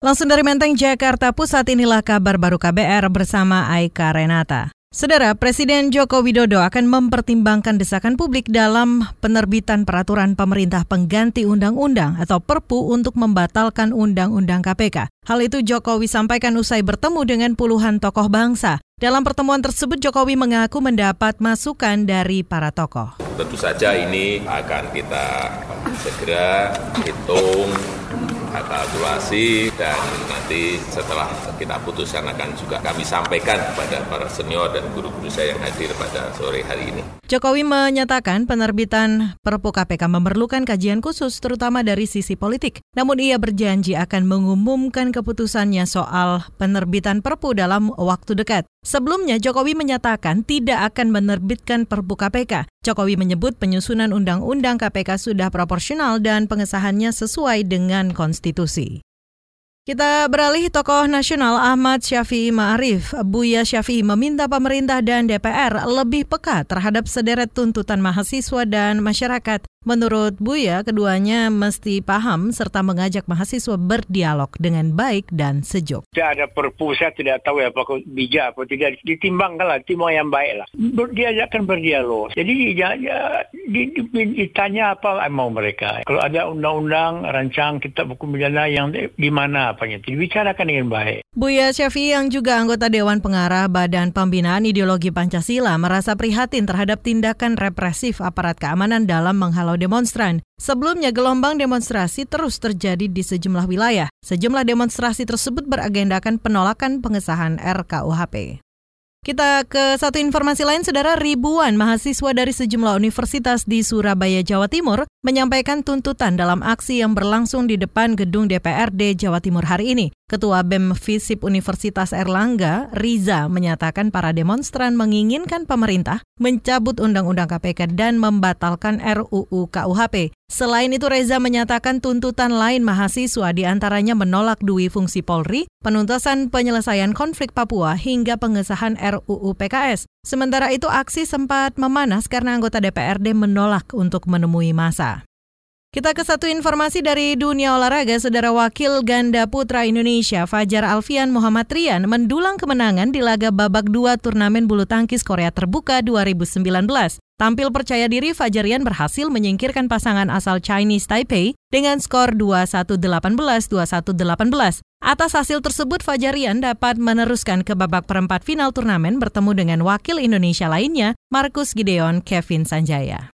Langsung dari Menteng, Jakarta Pusat inilah kabar baru KBR bersama Aika Renata. Saudara, Presiden Joko Widodo akan mempertimbangkan desakan publik dalam penerbitan peraturan pemerintah pengganti undang-undang atau Perpu untuk membatalkan undang-undang KPK. Hal itu Jokowi sampaikan usai bertemu dengan puluhan tokoh bangsa. Dalam pertemuan tersebut Jokowi mengaku mendapat masukan dari para tokoh. Tentu saja ini akan kita segera hitung kalkulasi dan nanti setelah kita putuskan akan juga kami sampaikan kepada para senior dan guru-guru saya yang hadir pada sore hari ini. Jokowi menyatakan penerbitan Perpu KPK memerlukan kajian khusus terutama dari sisi politik. Namun ia berjanji akan mengumumkan keputusannya soal penerbitan Perpu dalam waktu dekat. Sebelumnya Jokowi menyatakan tidak akan menerbitkan Perpu KPK. Jokowi menyebut penyusunan Undang-Undang KPK sudah proporsional dan pengesahannya sesuai dengan konstitusi. Kita beralih tokoh nasional Ahmad Syafi'i Ma'arif. Buya Syafi'i meminta pemerintah dan DPR lebih peka terhadap sederet tuntutan mahasiswa dan masyarakat Menurut Buya, keduanya mesti paham serta mengajak mahasiswa berdialog dengan baik dan sejuk. Tidak ada perpu, saya tidak tahu ya apakah bijak atau tidak. Ditimbangkanlah, timbang yang baik lah. Diajakkan berdialog. Jadi ya, ya, ditanya apa mau mereka. Kalau ada undang-undang, rancang kitab hukum pidana yang di mana apanya. Dibicarakan dengan baik. Buya Syafi yang juga anggota Dewan Pengarah Badan Pembinaan Ideologi Pancasila merasa prihatin terhadap tindakan represif aparat keamanan dalam menghalau demonstran. Sebelumnya gelombang demonstrasi terus terjadi di sejumlah wilayah. Sejumlah demonstrasi tersebut beragendakan penolakan pengesahan RKUHP. Kita ke satu informasi lain, saudara ribuan mahasiswa dari sejumlah universitas di Surabaya, Jawa Timur menyampaikan tuntutan dalam aksi yang berlangsung di depan gedung DPRD Jawa Timur hari ini. Ketua BEM FISIP Universitas Erlangga, Riza, menyatakan para demonstran menginginkan pemerintah mencabut Undang-Undang KPK dan membatalkan RUU KUHP. Selain itu, Reza menyatakan tuntutan lain mahasiswa di antaranya menolak duwi fungsi Polri, penuntasan penyelesaian konflik Papua, hingga pengesahan RUU PKS. Sementara itu, aksi sempat memanas karena anggota DPRD menolak untuk menemui masa. Kita ke satu informasi dari dunia olahraga, Saudara Wakil Ganda Putra Indonesia Fajar Alfian Muhammad Rian mendulang kemenangan di laga babak dua turnamen bulu tangkis Korea Terbuka 2019. Tampil percaya diri, Fajarian berhasil menyingkirkan pasangan asal Chinese Taipei dengan skor 21-18-21-18. Atas hasil tersebut, Fajarian dapat meneruskan ke babak perempat final turnamen bertemu dengan wakil Indonesia lainnya, Markus Gideon Kevin Sanjaya.